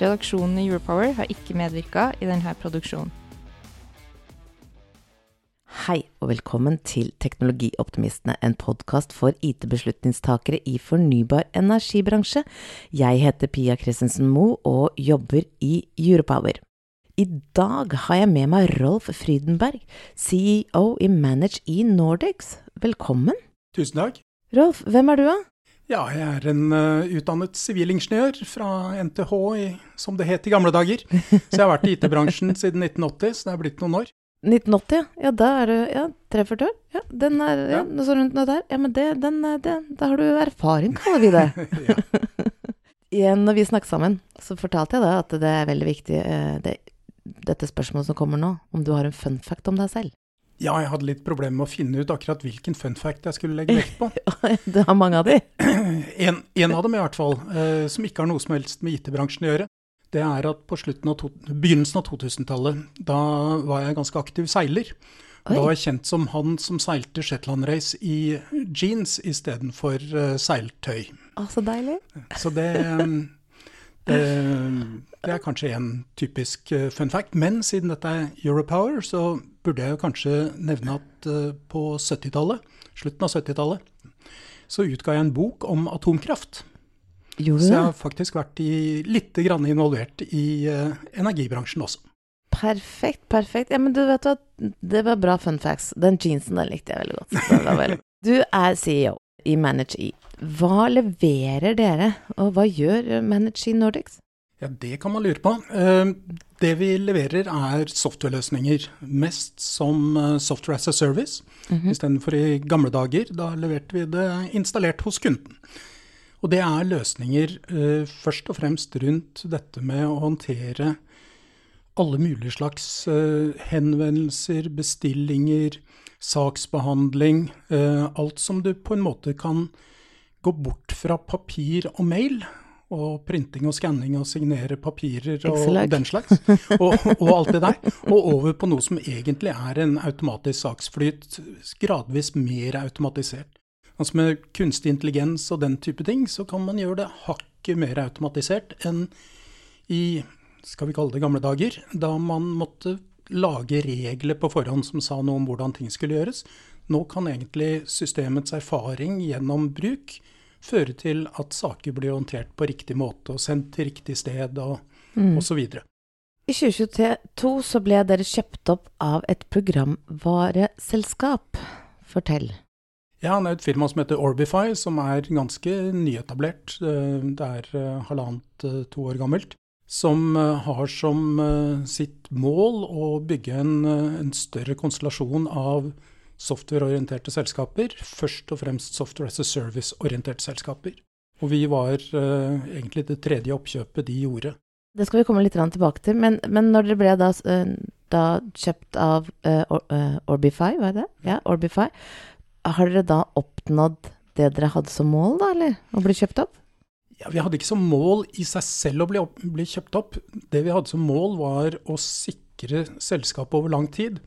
Redaksjonen i Europower har ikke medvirka i denne produksjonen. Hei og velkommen til Teknologioptimistene, en podkast for IT-beslutningstakere i fornybar energibransje. Jeg heter Pia Christensen Moe og jobber i Europower. I dag har jeg med meg Rolf Frydenberg, CEO i Manage e Nordics. Velkommen. Tusen takk. Rolf, hvem er du, da? Ja, jeg er en uh, utdannet sivilingeniør fra NTH, i, som det het i gamle dager. Så jeg har vært i IT-bransjen siden 1980, så det er blitt noen år. 1980, ja. da er du ja, 43 år. Ja, den er ja, noe sånt rundt noe der. Ja, men det, den, er- det, da har du erfaring, kaller vi det. ja. Igjen, når vi snakket sammen, så fortalte jeg da at det er veldig viktig, eh, det, dette spørsmålet som kommer nå, om du har en fun fact om deg selv. Ja, jeg hadde litt problemer med å finne ut akkurat hvilken fun fact jeg skulle legge vekt på. det har mange av de. En, en av dem i hvert fall, eh, som ikke har noe som helst med IT-bransjen å gjøre, det er at på av to, begynnelsen av 2000-tallet, da var jeg ganske aktiv seiler. Oi. Da var jeg kjent som han som seilte Shetland-race i jeans istedenfor uh, seiltøy. Å, så deilig. Så det, det, det er kanskje en typisk eh, fun fact. Men siden dette er Europower, så burde jeg kanskje nevne at eh, på 70-tallet, slutten av 70-tallet, så utga jeg en bok om atomkraft. Gjorde Så jeg har faktisk vært i, litt grann involvert i uh, energibransjen også. Perfekt, perfekt. Ja, men du vet hva, det var bra fun facts. Den jeansen den likte jeg veldig godt. Så det var veldig. Du er CEO i Manage E. Hva leverer dere, og hva gjør Managing Manage Nordics? Ja, det kan man lure på. Eh, Det vi leverer er softwareløsninger, mest som eh, software as a service. Mhm. Istedenfor i gamle dager, da leverte vi det installert hos kunden. Og det er løsninger eh, først og fremst rundt dette med å håndtere alle mulige slags henvendelser, bestillinger, saksbehandling. eh, alt som du på en måte kan gå bort fra papir og mail, og printing og skanning og signere papirer og den slags, og, og alt det der, og over på noe som egentlig er en automatisk saksflyt, gradvis mer automatisert. Altså med kunstig intelligens og den type ting, så kan man gjøre det hakket mer automatisert enn i, skal vi kalle det gamle dager, da man måtte lage regler på forhånd som sa noe om hvordan ting skulle gjøres. Nå kan egentlig systemets erfaring gjennom bruk føre til at saker blir håndtert på riktig måte og sendt til riktig sted og Mm. osv. I 2022 så ble dere kjøpt opp av et programvareselskap. Fortell. Ja, det er et firma som heter Orbify, som er ganske nyetablert. Eh, Det er eh, halvannet, eh, to år gammelt. Som har som sitt mål å bygge en, en større konstellasjon av softwareorienterte selskaper. Først og fremst software as a service-orienterte selskaper. Og vi var uh, egentlig det tredje oppkjøpet de gjorde. Det skal vi komme litt tilbake til, men, men når dere ble da, eh, da kjøpt av uh, Or, Orbify, var det det? Ja, Orbify. Har dere da oppnådd det dere hadde som mål, da, eller? Å bli kjøpt opp? Ja, Vi hadde ikke som mål i seg selv å bli, opp, bli kjøpt opp. Det vi hadde som mål, var å sikre selskapet over lang tid.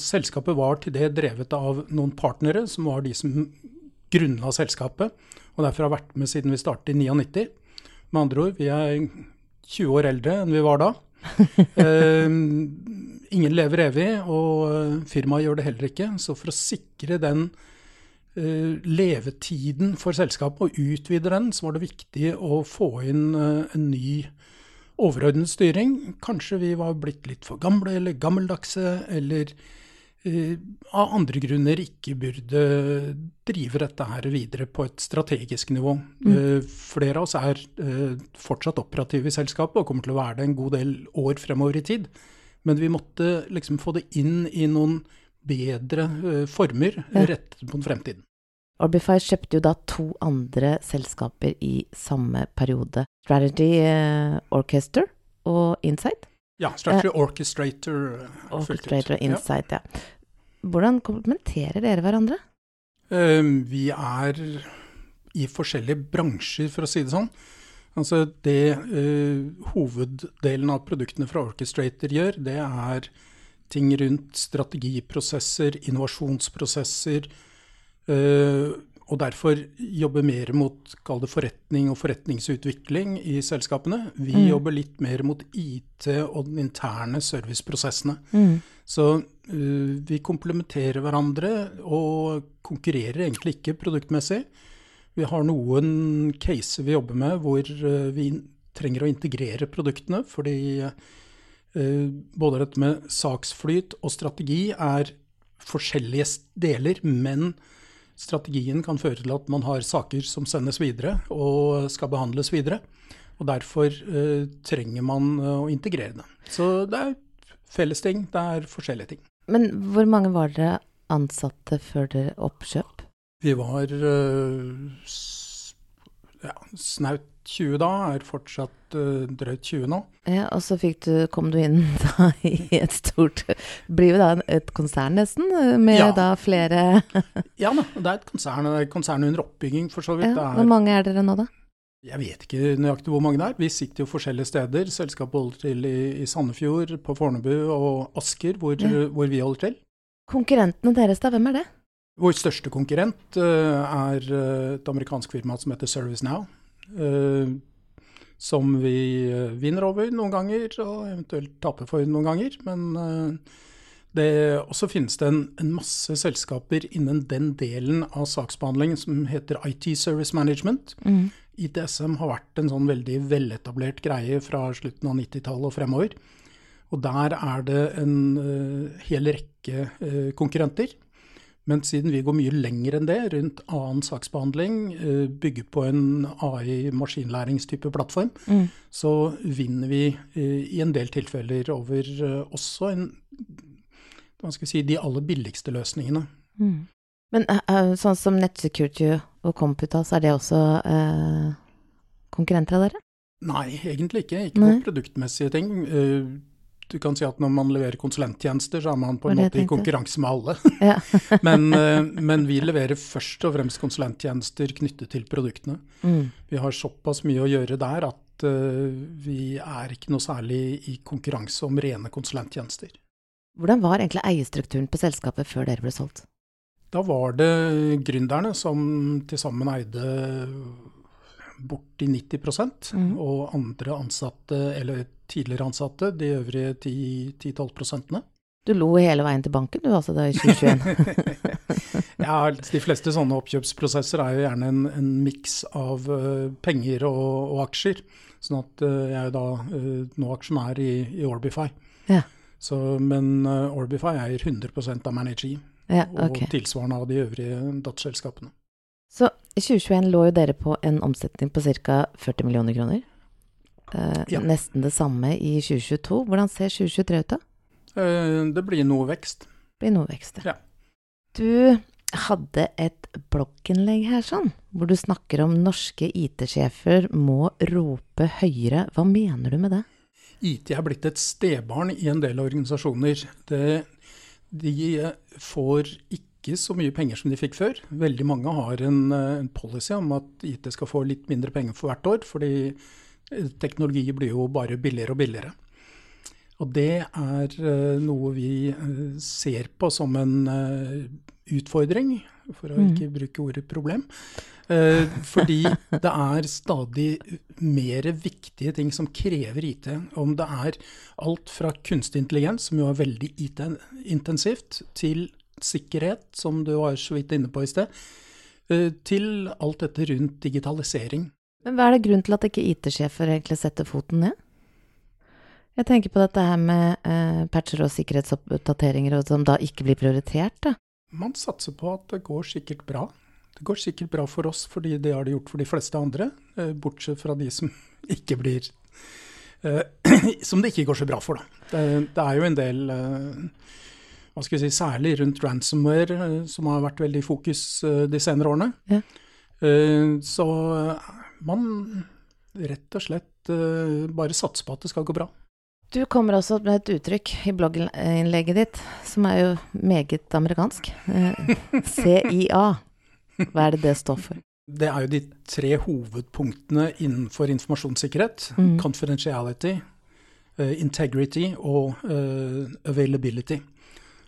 Selskapet var til det drevet av noen partnere, som var de som grunnla selskapet. Og derfor har vært med siden vi startet i 99. Med andre ord, vi er 20 år eldre enn vi var da. eh, ingen lever evig, og firmaet gjør det heller ikke. Så for å sikre den eh, levetiden for selskapet og utvide den, så var det viktig å få inn eh, en ny overordnet styring. Kanskje vi var blitt litt for gamle eller gammeldagse, eller av andre grunner ikke burde drive dette her videre på et strategisk nivå. Mm. Uh, flere av oss er uh, fortsatt operative i selskapet og kommer til å være det en god del år fremover i tid. Men vi måtte liksom få det inn i noen bedre former ja. rettet mot fremtiden. Orbify kjøpte jo da to andre selskaper i samme periode. Strategy Orchestra og Insight. Ja, Strategy uh, Orchestrator. Orchestrator og Insight, ja. ja. Hvordan komplementerer dere hverandre? Uh, vi er i forskjellige bransjer, for å si det sånn. Altså det uh, hoveddelen av produktene fra Orchestrator gjør, det er ting rundt strategiprosesser, innovasjonsprosesser, og derfor jobbe mer mot det forretning og forretningsutvikling i selskapene. Vi mm. jobber litt mer mot IT og den interne serviceprosessene. Mm. Så uh, vi komplementerer hverandre og konkurrerer egentlig ikke produktmessig. Vi har noen caser vi jobber med hvor uh, vi trenger å integrere produktene, fordi uh, både dette med saksflyt og strategi er forskjellige deler, men strategien kan føre til at man har saker som sendes videre og skal behandles videre. Og derfor eh, trenger man eh, å integrere det. Så det er felles ting, det er forskjellige ting. Men hvor mange var dere ansatte før dere oppkjøp? Vi var eh, ja, snaut 20 da, er fortsatt uh, drøyt 20 nå. Ja, Og så du, kom du inn da i et stort Blir jo da et konsern nesten, med ja. da flere Ja da, det er et konsern, et konsern under oppbygging for så vidt. Ja, hvor mange er dere nå da? Jeg vet ikke nøyaktig hvor mange det er. Vi sitter jo forskjellige steder. Selskapet holder til i, i Sandefjord, på Fornebu og Asker, hvor, ja. hvor, vi holder til. Konkurrentene deres da, hvem er det? Vår største konkurrent uh, er et amerikansk firma som heter ServiceNow. Eh, som vi eh, vinner over noen ganger, og eventuelt taper for noen ganger. Men eh, det, også finnes det en, en, masse selskaper innen den delen av saksbehandlingen som heter IT Service Management. Mm. ITSM har vært en sånn veldig veletablert greie fra slutten av 90-tallet og fremover. Og der er det en uh, hel rekke uh, konkurrenter. Men siden vi går mye lenger enn det rundt annen saksbehandling, eh, bygger på en AI-maskinlæringstype plattform, mm. så vinner vi eh, i en del tilfeller over eh, også en, si, de aller billigste løsningene. Mm. Men sånn som Nettsecurity og Computas, er det også eh, konkurrenter av dere? Nei, egentlig ikke. Ikke på produktmessige ting du kan si at når man leverer konsulenttjenester, så er man på en måte i konkurranse med alle. Ja. men, eh, men, vi leverer først og fremst konsulenttjenester knyttet til produktene. Mm. Vi har såpass mye å gjøre der at uh, vi er ikke noe særlig i konkurranse om rene konsulenttjenester. Hvordan var egentlig eierstrukturen på selskapet før dere ble solgt? Da var det gründerne som til sammen eide borti 90 mm. og andre ansatte, eller tidligere ansatte, de øvrige 10-12 prosentene. Du lo hele veien til banken du altså da i 2021? ja, de fleste sånne oppkjøpsprosesser er jo gjerne en, en miks av uh, penger og, og, aksjer. Sånn at uh, jeg er da uh, nå aksjonær i, i Orbify. Ja. Så, men Orbify eier 100 av Manager, ja, okay. og tilsvarende av de øvrige datterselskapene. Så i 2021 lå jo dere på en omsetning på ca. 40 millioner kroner. Eh, ja. Nesten det samme i 2022. Hvordan ser 2023 ut da? Eh, det blir noe vekst. Det blir noe vekst, ja. Du hadde et blogginnlegg her sånn, hvor du snakker om norske IT-sjefer må rope høyere. Hva mener du med det? IT er blitt et stebarn i en del organisasjoner. Det, de får ikke ikke så mye penger som de fikk før. Veldig mange har en, eh, en policy om at IT skal få litt mindre penger for hvert år, fordi eh, teknologi blir jo bare billigere og billigere. Og det er uh, noe vi ser på som en utfordring, for å ikke bruke ordet problem. fordi det er stadig mer viktige ting som krever IT. Om det er alt fra kunstig intelligens, som jo er veldig IT-intensivt, til sikkerhet, som du var så vidt inne på i sted, til alt dette rundt digitalisering. Men hva er det grunn til at ikke IT-sjefer egentlig setter foten ned? Jeg tenker på dette her med eh, patcher og sikkerhetsoppdateringer og som da ikke blir prioritert, da. Man satser på at det går sikkert bra. Det går sikkert bra for oss, fordi det har det gjort for de fleste andre. Eh, bortsett fra de som ikke blir eh, Som det ikke går så bra for, da. Det, det er jo en del eh, hva skal vi si, Særlig rundt ransomware, eh, som har vært veldig i fokus eh, de senere årene. Ja. så man rett og slett bare satser på at det skal gå bra. Du kommer også med et uttrykk i blogginnlegget ditt som er jo meget amerikansk. Eh, CIA. Hva er det det står for? Det er jo de tre hovedpunktene innenfor informasjonssikkerhet. Mm. Confidentiality, integrity og availability.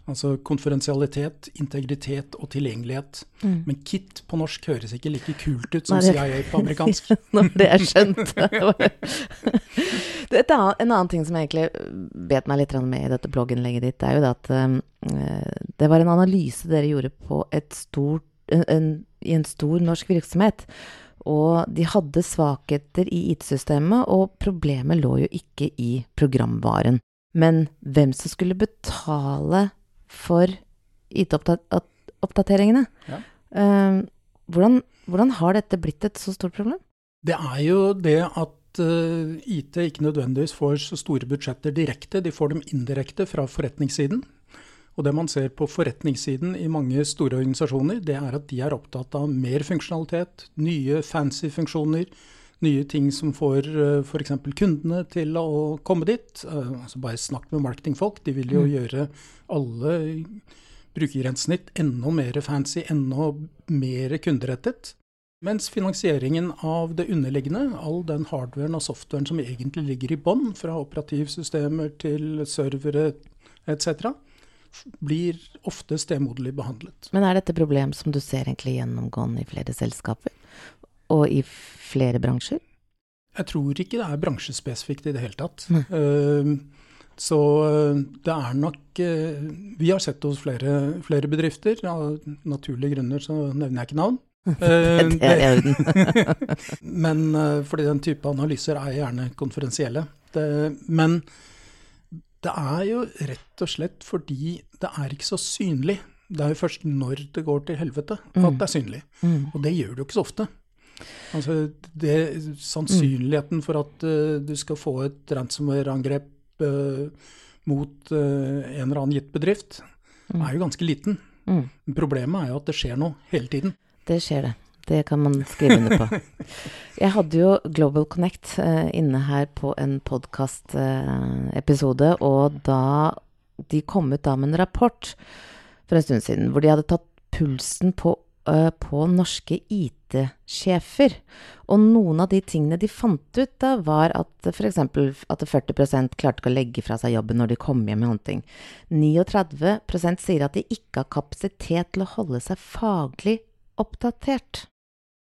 Altså konferensialitet, integritet og tilgjengelighet. Mm. Men KIT på norsk høres ikke like kult ut som CIA på amerikansk. Nå det er skjønt. en annen ting som jeg egentlig bet meg litt med i dette blogginnlegget ditt, er jo det at um, det var en analyse dere gjorde på stort, en, i en stor norsk virksomhet. Og de hadde svakheter i IT-systemet, og problemet lå jo ikke i programvaren. Men hvem som skulle betale for IT-oppdateringene. Ja. Uh, hvordan, hvordan, har dette blitt et så stort problem? Det er jo det at uh, IT ikke nødvendigvis får så store budsjetter direkte, de får dem indirekte fra forretningssiden. Og det man ser på forretningssiden i mange store organisasjoner, det er at de er opptatt av mer funksjonalitet, nye fancy funksjoner, nye ting som får eh, f.eks. kundene til å komme dit. Uh, altså bare snakk med marketingfolk. De vil jo mm. gjøre alle brukergrensesnitt enda mer fancy, enda mer kunderettet. Mens finansieringen av det underliggende, all den hardwaren og softwaren som egentlig ligger i bånn, fra operativsystemer til servere etc., blir ofte stemoderlig behandlet. Men er dette et problem som du ser egentlig gjennomgående i flere selskaper? Og i flere bransjer? Jeg tror ikke det er bransjespesifikt i det hele tatt. Uh, så eh, det er nok uh, Vi har sett hos flere, flere, bedrifter. Av naturlige grunner så nevner jeg ikke navn. Det er i orden. men fordi den type analyser er gjerne konferensielle. Det, men det er jo rett og slett fordi det er ikke så synlig. Det er jo først når det går til helvete at mm. det er synlig. Mm. Og det gjør det jo ikke så ofte. Altså, det, sannsynligheten for at uh, du skal få et ransomware-angrep uh, mot uh, en eller annen gitt bedrift, mm. er jo ganske liten. Mm. Problemet er jo at det skjer noe hele tiden. Det skjer det. Det kan man skrive under på. Jeg hadde jo Global Connect inne her på en podkast-episode, og da de kom ut da med en rapport for en stund siden hvor de hadde tatt pulsen på på norske IT-sjefer. Og noen av de tingene de fant ut da, var at f.eks. at 40 klarte ikke å legge fra seg jobben når de kom hjem med noen ting. 39% sier at de ikke har kapasitet til å holde seg faglig oppdatert.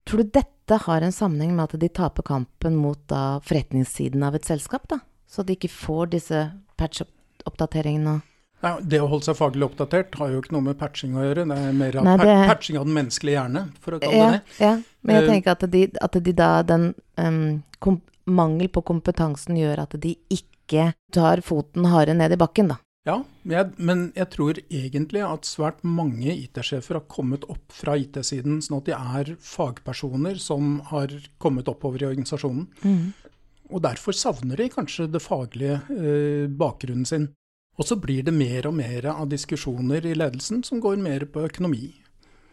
Tror du dette har en sammenheng med at de taper kampen mot da, forretningssiden av et selskap, da? Så de ikke får disse patch-oppdateringene? Nei, det å holde seg faglig oppdatert har jo ikke noe med patching å gjøre. Det er mer Nei, det... patching av den menneskelige hjerne, for å kalle ja, det det. Ja, men jeg uh, tenker at de, at de da den um, mangel på kompetansen gjør at de ikke tar foten hardere ned i bakken, da. Ja, jeg, men jeg tror egentlig at svært mange IT-sjefer har kommet opp fra IT-siden, sånn at de er fagpersoner som har kommet oppover i organisasjonen. Mm. Og derfor savner de kanskje det faglige eh, bakgrunnen sin. Og så blir det mer og mer av diskusjoner i ledelsen som går mer på økonomi.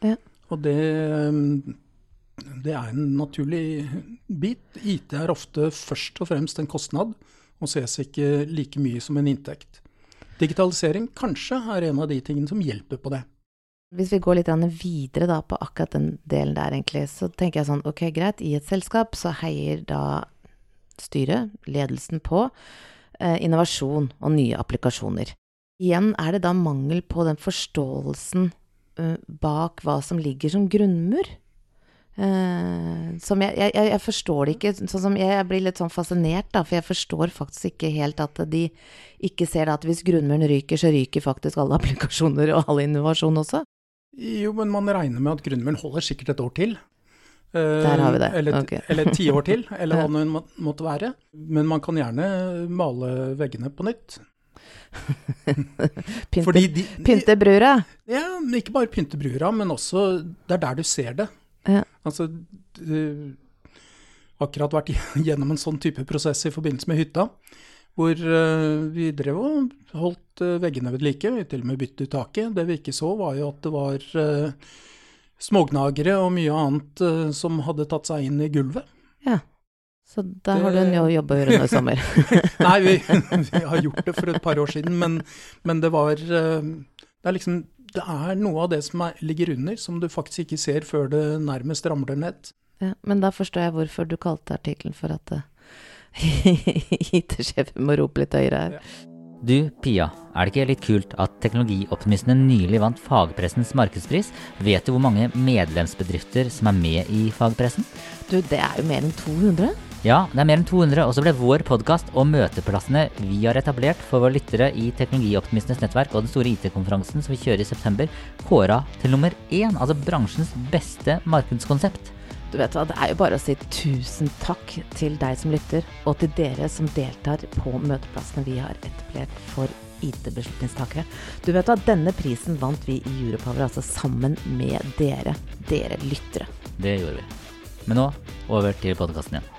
Ja. Og det, det, er en naturlig bit. IT er ofte først og fremst en kostnad, og ses ikke like mye som en inntekt. Digitalisering kanskje er en av de tingene som hjelper på det. Hvis vi går litt videre da på akkurat den delen der, egentlig, så tenker jeg sånn ok, greit, i et selskap så heier da styret, ledelsen, på innovasjon og nye applikasjoner. Igjen er det da mangel på den forståelsen eh, bak hva som ligger som grunnmur. Eh, som jeg, jeg, jeg forstår det ikke. Sånn som jeg blir litt sånn fascinert, da, for jeg forstår faktisk ikke helt at de ikke ser at hvis grunnmuren ryker, så ryker faktisk alle applikasjoner og all innovasjon også. Jo, men man regner med at grunnmuren holder sikkert et år til. Der har vi det. Eller, okay. eller ti år til, eller hva det må- måtte være. Men man kan gjerne male veggene på nytt. Pynte, de, pynte brura. Ja, ikke bare pynte brura, men også det er der du ser det. Ja. Altså, du, akkurat vært gjennom en sånn type prosess i forbindelse med hytta, hvor eh, vi drev og holdt eh, veggene ved like, vi til og med byttet taket. Det vi ikke så, var jo at det var eh, smågnagere og mye annet eh, som hadde tatt seg inn i gulvet. Ja. Så der har du en jo- jobb å gjøre nå i sommer. Nei, vi, vi har gjort det for et par år siden, men, men det var eh, Det er liksom Det er noe av det som er, ligger under, som du faktisk ikke ser før det nærmest ramler ned. Ja, men da forstår jeg hvorfor du kalte artikkelen for at eh, IT-sjefen må rope litt høyere her. Du, Pia, er det ikke litt kult at teknologioptimistene nylig vant fagpressens markedspris? Vet du hvor mange medlemsbedrifter som er med i fagpressen? Du, det er jo mer enn 200. Ja, det er mer enn 200, og så ble vår podkast og møteplassene vi har etablert for våre lyttere i Teknologioptimistenes nettverk og den store IT-konferansen som vi kjører i september, kåra til nummer én, altså bransjens beste markedskonsept. Du vet hva, det er jo bare å si tusen takk til deg som lytter, og til dere som deltar på møteplassene vi har etablert for IT-beslutningstakere. Du vet hva, denne prisen vant vi i Europower, altså sammen med dere, dere lyttere. Det gjorde vi. Men nå over til podkasten igjen.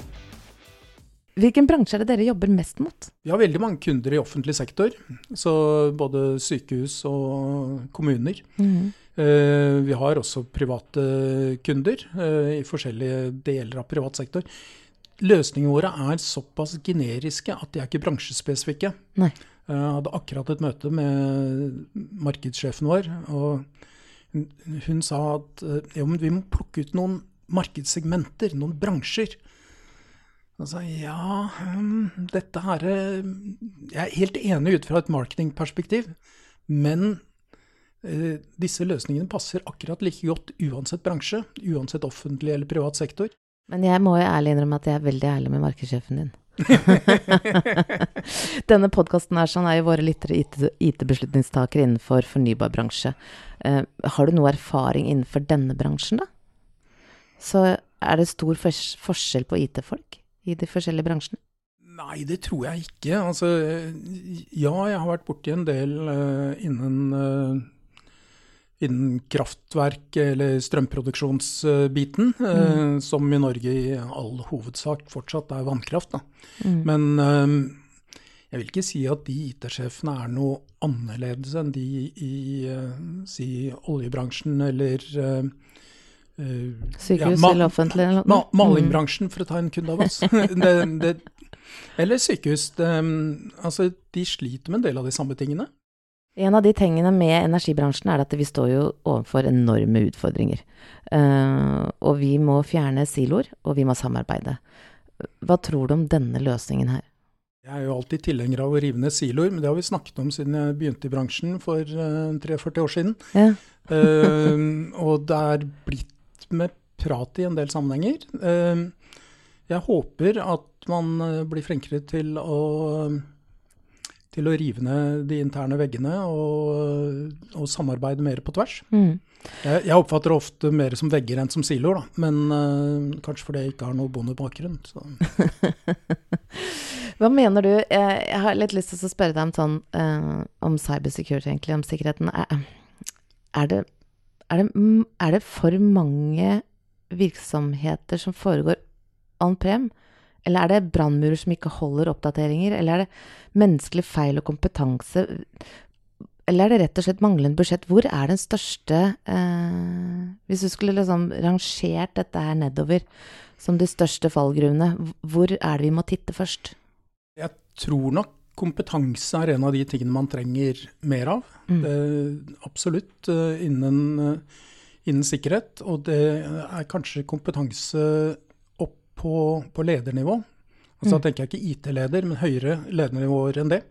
Hvilken bransje er det dere jobber mest mot? Vi har veldig mange kunder i offentlig sektor, så både sykehus og kommuner. Eh, Vi har også private kunder eh, i forskjellige deler av privat sektor. Løsningene våre er såpass generiske at de er ikke bransjespesifikke. Nei. Eh, Jeg hadde akkurat et møte med markedssjefen vår, og hun, sa at eh, ja, men vi må plukke ut noen markedssegmenter, noen bransjer. Og sa ja, hm, dette her eh, Jeg er helt enig ut fra et marketingperspektiv, men eh, disse løsningene passer akkurat like godt uansett bransje, uansett offentlig eller privat sektor. Men jeg må jo ærlig innrømme at jeg er veldig ærlig med markedssjefen din. Denne podkasten er sånn, er jo våre lyttere IT- IT-beslutningstakere innenfor fornybar bransje. Eh, har du noe erfaring innenfor denne bransjen, da? Så er det stor forskjell på IT-folk i de forskjellige bransjene? Nei, det tror jeg ikke. Altså, ja, jeg har vært borti en del uh, innen, eh, innen kraftverk eller strømproduksjonsbiten, eh, som i Norge i all hovedsak fortsatt er vannkraft. Mm. Men eh, jeg vil ikke si at de IT-sjefene er noe annerledes enn de i eh, si oljebransjen eller eh, eh, Sykehus ja, eller offentlig eller Ma noe? Mm. malingbransjen, for å ta en kunde av oss. det, det, eller sykehus. Det, altså, de sliter med en del av de samme tingene. En av de tingene med energibransjen er at vi står jo overfor enorme utfordringer. Uh, og vi må fjerne siloer, og vi må samarbeide. Hva tror du om denne løsningen her? Jeg er jo alltid tilhenger av å rive ned siloer, men det har vi snakket om siden jeg begynte i bransjen for uh, 43 år siden. Ja. uh, og det er blitt med prat i en del sammenhenger. Eh, jeg håper at man eh, blir flinkere til å, til å rive ned de interne veggene og, og samarbeide mer på tvers. Mm. Jeg, jeg oppfatter det ofte mer som vegger enn som siloer, da. men uh, kanskje fordi jeg ikke har noe bondebakgrunn. Hva mener du? Jeg, har litt lyst til å spørre deg om sånn uh, om cybersecurity, egentlig, om sikkerheten. Er, det, er, det, er det for mange virksomheter som foregår on-prem? Eller er det brannmurer som ikke holder oppdateringer? Eller er det menneskelig feil og kompetanse? Eller er det rett og slett manglende budsjett? Hvor er den største eh, Hvis du skulle liksom rangert dette her nedover som de største fallgruvene, hvor er det vi må titte først? Jeg tror nok kompetanse er en av de tingene man trenger mer av. Mm. Det, absolutt eh, innen, eh, innen sikkerhet. Og det er kanskje kompetanse på, på ledernivå. Altså Mm. tenker jeg ikke IT-leder, men høyere ledernivåer enn det.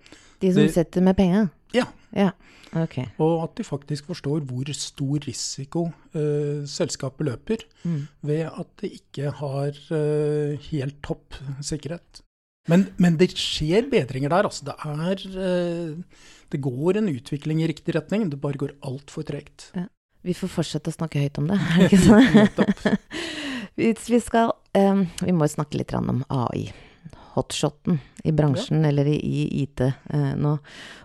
De som de, setter med penga? Ja. Ja, Okay. Og at de faktisk forstår hvor stor risiko uh, selskapet løper Mm. ved at det ikke har uh, helt topp sikkerhet. Men, men det skjer bedringer der. altså. Det er uh, Det går en utvikling i riktig retning, det bare går altfor tregt. Vi får fortsette å snakke høyt om det, er det ikke sånn? Nettopp. Hvis vi skal eh, Vi må jo snakke litt om AI. Hotshoten i bransjen, eller i, i IT eh, nå.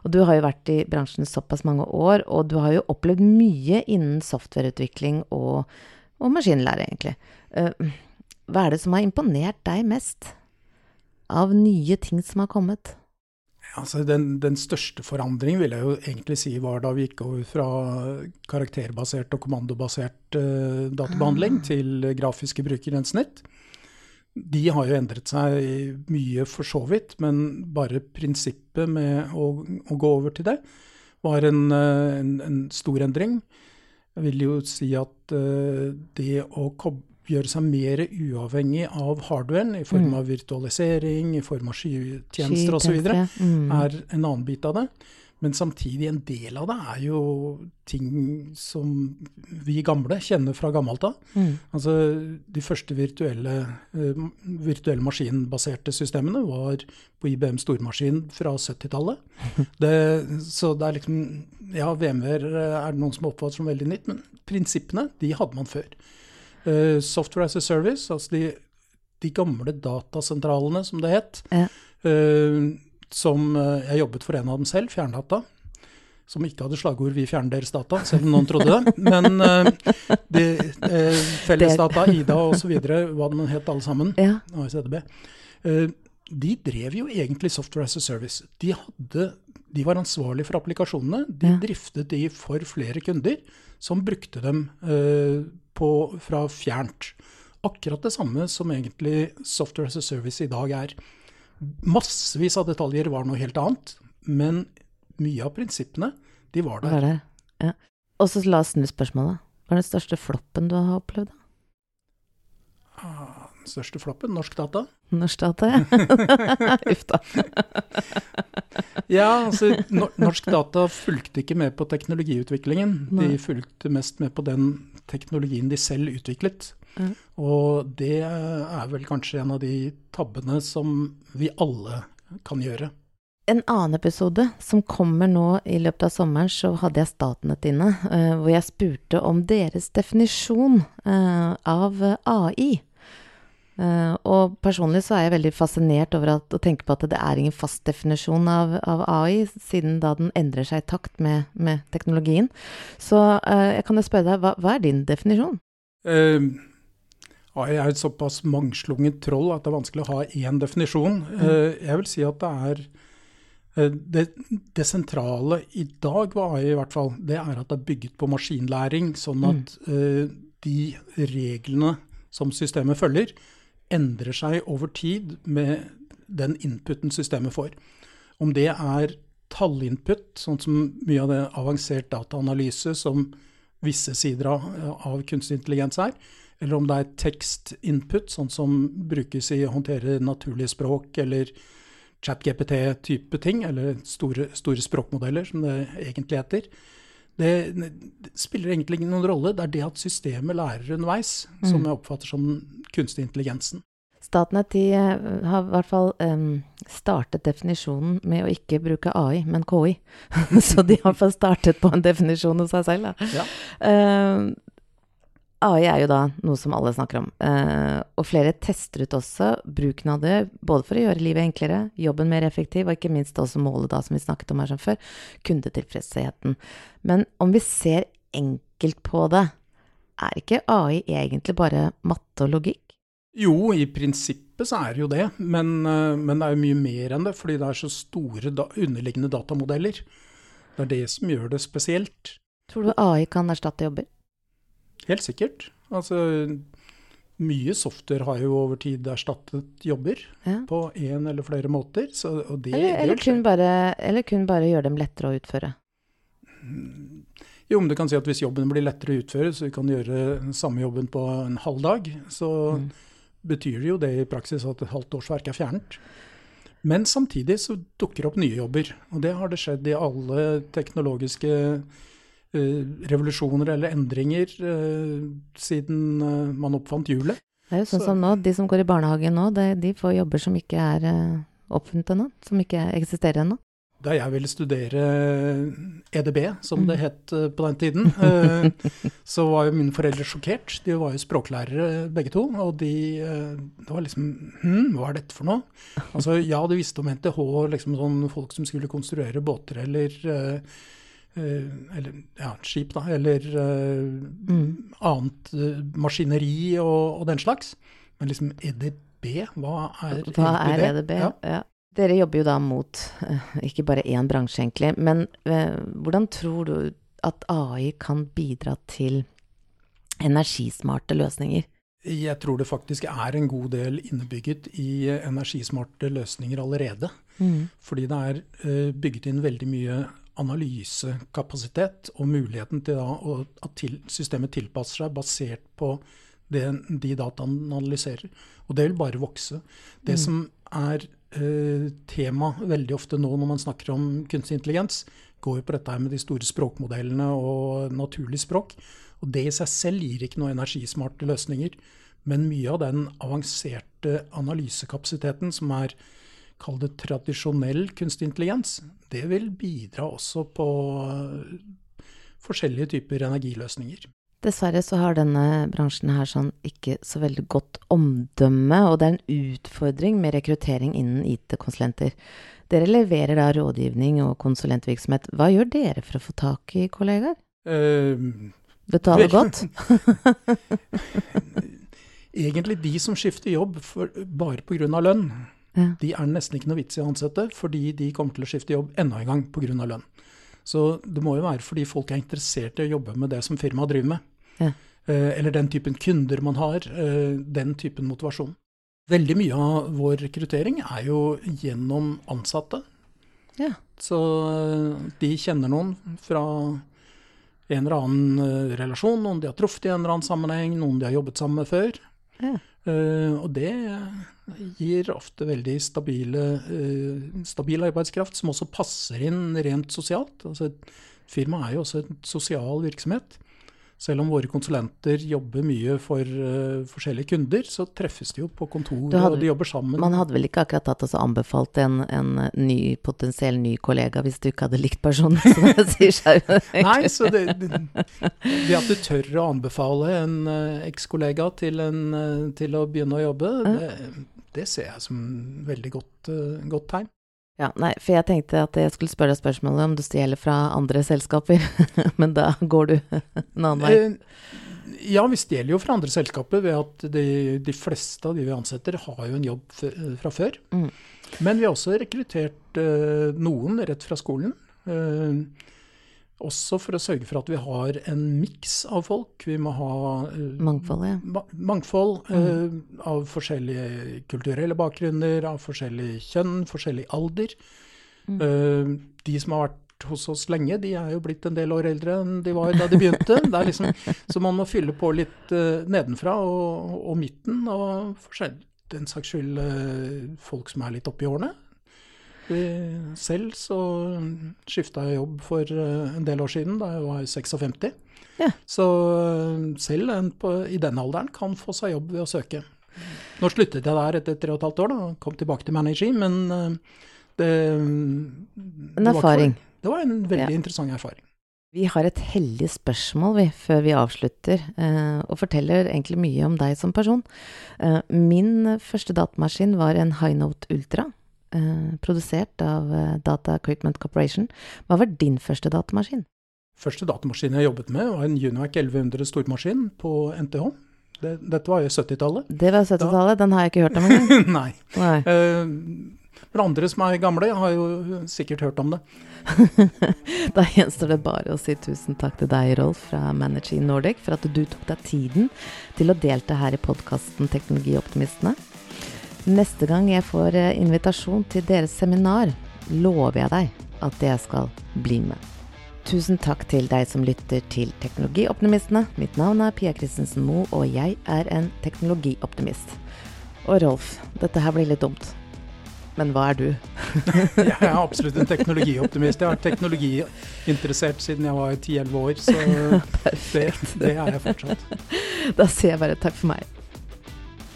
Og du har jo vært i bransjen såpass mange år, og du har jo opplevd mye innen softwareutvikling og, og maskinlære, egentlig. Eh, hva er det som har imponert deg mest av nye ting som har kommet? Altså, den, den største forandringen vil jeg jo egentlig si var da vi gikk over fra karakterbasert og kommandobasert uh, databehandling til grafiske brukergrensesnitt. De har jo endret seg mye for så vidt, men bare prinsippet med å, å gå over til det var en, eh, en, en stor endring. Jeg vil jo si at uh, det å kob gjøre seg mer uavhengig av hardwaren i form Mm. av virtualisering, i form av skytjenester osv., mm. er en annen bit av det. Men samtidig, en del av det er jo ting som vi gamle kjenner fra gammelt av. Mm. Altså, de første virtuelle, eh, virtuelle maskinbaserte systemene var på IBM stormaskin fra 70-tallet. Så det er liksom Ja, VMW er det noen som oppfatter som veldig nytt, men prinsippene, de hadde man før. Eh, software as a service, altså de, de gamle datasentralene, som det het, Ja. Uh, som eh, jeg jobbet for en av dem selv, Fjerndata. Som ikke hadde slagord 'vi fjerner deres data', selv om noen trodde det. Men uh, de, uh, Fellesdata, Ida osv., hva de het alle sammen, Ja. ASDB, uh, de drev jo egentlig software as a service. De, hadde, de var ansvarlig for applikasjonene. De Ja. driftet de for flere kunder, som brukte dem på, fra fjernt. Akkurat det samme som egentlig software as a service i dag er. Massevis av detaljer var noe helt annet, men mye av prinsippene, de var Var der. Ja. Og så la oss snu spørsmålet. Hva er den største floppen du har opplevd? Ah, Den største floppen, norsk data. Norsk data, ja. Uff da. Ja, altså no Norsk Data fulgte ikke med på teknologiutviklingen. Nei. De fulgte mest med på den teknologien de selv utviklet. Ja. Og det er vel kanskje en av de tabbene som vi alle kan gjøre. En annen episode som kommer nå i løpet av sommeren, så hadde jeg Statnett inne, eh, hvor jeg spurte om deres definisjon eh, av AI. Eh, og personlig så er jeg veldig fascinert over at, å tenke på at det er ingen fast definisjon av, av AI, siden da den endrer seg i takt med, med teknologien. Så uh, jeg kan jo spørre deg, hva, hva er din definisjon? Uh, AI er et såpass mangslungent troll at det er vanskelig å ha én definisjon. Eh, jeg vil si at det er det, det sentrale i dag ved AI i hvert fall, det er at det er bygget på maskinlæring, sånn at eh, de reglene som systemet følger, endrer seg over tid med den inputen systemet får. Om det er tallinput, sånn som mye av det avansert dataanalyse som visse sider av, av kunstig intelligens er, eller om det er tekstinput, sånn som brukes i å håndtere naturlige språk eller chat-GPT-type ting, eller store, store språkmodeller, som det egentlig heter. Det, det spiller egentlig ingen rolle. Det er det at systemet lærer underveis, som Mm. jeg oppfatter som kunstig intelligensen. Statnett de eh, har i hvert fall um, startet definisjonen med å ikke bruke AI, men KI. Så de har i hvert fall startet på en definisjon hos seg selv. Da. Ja. Eh, AI er jo da noe som alle snakker om, eh, og flere tester ut også bruken av det, både for å gjøre livet enklere, jobben mer effektiv, og ikke minst også målet da, som vi snakket om her som før, kundetilfredsheten. Men om vi ser enkelt på det, er ikke AI egentlig bare matte og logikk? Jo, i prinsippet så er det jo det, men, eh, men det er jo mye mer enn det, fordi det er så store da, underliggende datamodeller. Det er det som gjør det spesielt. Tror du AI kan erstatte jobber? Helt sikkert. Altså, mye software har jo over tid erstattet jobber Ja. på en eller flere måter. Så, det, Eller, eller, kun bare, eller kun bare gjøre dem lettere å utføre. Jo, men du kan si at hvis jobben blir lettere å utføre, så du kan gjøre samme jobben på en halv dag, så Mm. betyr det jo det i praksis at et halvt årsverk er fjernet. Men samtidig så dukker det opp nye jobber, og det har det skjedd i alle teknologiske revolusjoner eller endringer eh, siden eh, man oppfant hjulet. Det er jo sånn Så- som nå, de som går i barnehagen nå, det, de får jobber som ikke er eh, oppfunnet ennå, som ikke eksisterer ennå. Da jeg ville studere EDB, som Mm. det het eh, på den tiden, eh, så var jo mine foreldre sjokkert. De var jo språklærere begge to, og de eh, Det var liksom Hm, hva er dette for noe? Altså, ja, du visste om NTH, liksom sånn folk som skulle konstruere båter eller eh, eh, eller ja, skip, da, eller eh, Mm. annet eh, maskineri og, og den slags. Men liksom EDB, hva er Hva er EDB? Ja. Ja. Dere jobber jo da mot eh, ikke bare én bransje, egentlig. Men eh, hvordan tror du at AI kan bidra til energismarte løsninger? Jeg tror det faktisk er en god del innebygget i energismarte løsninger allerede. Mm. Fordi det er eh, bygget inn veldig mye analysekapasitet og muligheten til da at til, systemet tilpasser seg basert på det, de dataene den analyserer. Og det vil bare vokse. Det Mm. som er eh, tema veldig ofte nå når man snakker om kunstig intelligens, går jo på dette med de store språkmodellene og naturlig språk. Og det i seg selv gir ikke noe energismarte løsninger. Men mye av den avanserte analysekapasiteten som er kall det tradisjonell kunstig intelligens, det vil bidra også på eh, forskjellige typer energiløsninger. Dessverre så har denne bransjen her sånn ikke så veldig godt omdømme, og det er en utfordring med rekruttering innen IT-konsulenter. Dere leverer da rådgivning og konsulentvirksomhet. Hva gjør dere for å få tak i kollegaer? Uh, Betaler godt? egentlig de som skifter jobb for, bare pga. lønn, Ja. de er nesten ikke noe vits i å ansette, fordi de kommer til å skifte jobb enda en gang pga. lønn. Så det må jo være fordi folk er interessert i å jobbe med det som firmaet driver med. Ja. Eh, eller den typen kunder man har. eh, den typen motivasjon. Veldig mye av vår rekruttering er jo gjennom ansatte. Ja. Så eh, de kjenner noen fra en eller annen relasjon, noen de har truffet i en eller annen sammenheng, noen de har jobbet sammen med før. Ja. Og det gir ofte veldig stabile, eh, stabil arbeidskraft, som også passer inn rent sosialt. Altså, firmaet firma er jo også en sosial virksomhet. Selv om våre konsulenter jobber mye for uh, forskjellige kunder, så treffes de jo på kontoret, hadde- og de jobber sammen. Man hadde vel ikke akkurat tatt og anbefalt en, en ny, potensiell ny kollega hvis du ikke hadde likt personen, som det sier seg jo. Nei, så det, det, det at du tør å anbefale en uh, ekskollega til, en, eh, til å begynne å jobbe, det, det ser jeg som veldig godt, eh, godt tegn. Ja, nei, for jeg tenkte at jeg skulle spørre deg spørsmålet om du stjeler fra andre selskaper, men da går du en annen vei. Eh, Ja, vi stjeler jo fra andre selskaper ved at de, de fleste av de vi ansetter, har jo en jobb fra før. Mm. Men vi har også rekruttert uh, noen rett fra skolen. Eh, også for å sørge for at vi har en miks av folk. Vi må ha eh, Mangfold, ja. ma mangfold eh, av forskjellige kulturelle bakgrunner, av forskjellig kjønn, forskjellig alder. Mm. Eh, de som har vært hos oss lenge, de er jo blitt en del år eldre enn de var da de begynte. Er liksom, så man må fylle på litt nedenfra og, og midten, og for den saks skyld folk som er litt oppi årene. Selv så skifta jeg jobb for eh, en del år siden, da jeg var 56. Ja. Så eh, selv en på, i den alderen kan få seg jobb ved å søke. Nå sluttet jeg der etter tre og et halvt år, da, kom tilbake til Manager, men eh, det, En erfaring. var. Det var en veldig Ja. interessant erfaring. Vi har et hellig spørsmål vi, før vi avslutter, og forteller egentlig mye om deg som person. Min første datamaskin var en Highnote Ultra, eh, produsert av eh, Data Equipment Corporation. Hva var din første datamaskin? Første datamaskin jeg jobbet med, var en Univac 1100 stormaskin på NTH. Det, dette var jo 70-tallet. Det var 70-tallet, den har jeg ikke hørt om engang. Nei. Nei. Uh, Men andre som er gamle, har jo sikkert hørt om det. da gjenstår det bare å si tusen takk til deg, Rolf fra Managing Nordic, for at du tok deg tiden til å delta her i podkasten Teknologioptimistene. Neste gang jeg får eh, invitasjon til deres seminar, lover jeg deg at jeg skal bli med. Tusen takk til deg som lytter til Teknologioptimistene. Mitt navn er Pia Christensen Moe, og jeg er en teknologioptimist. Og Rolf, dette her blir litt dumt. Men hva er du? jeg er absolutt en teknologioptimist. Jeg har vært teknologiinteressert siden jeg var 10-11 år, så det, det er jeg fortsatt. Da sier jeg bare takk for meg.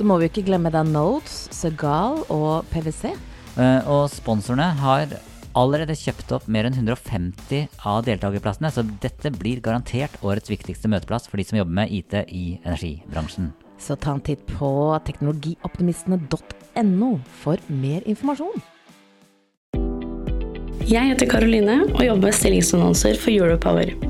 Så må vi ikke glemme da Notes, Segal og PwC. Uh, og sponsorene har allerede kjøpt opp mer enn 150 av deltakerplassene, så dette blir garantert årets viktigste møteplass for de som jobber med IT i energibransjen. Så ta en titt på teknologioptimistene.no for mer informasjon. Jeg heter Karoline og jobber med stillingsannonser for Europower.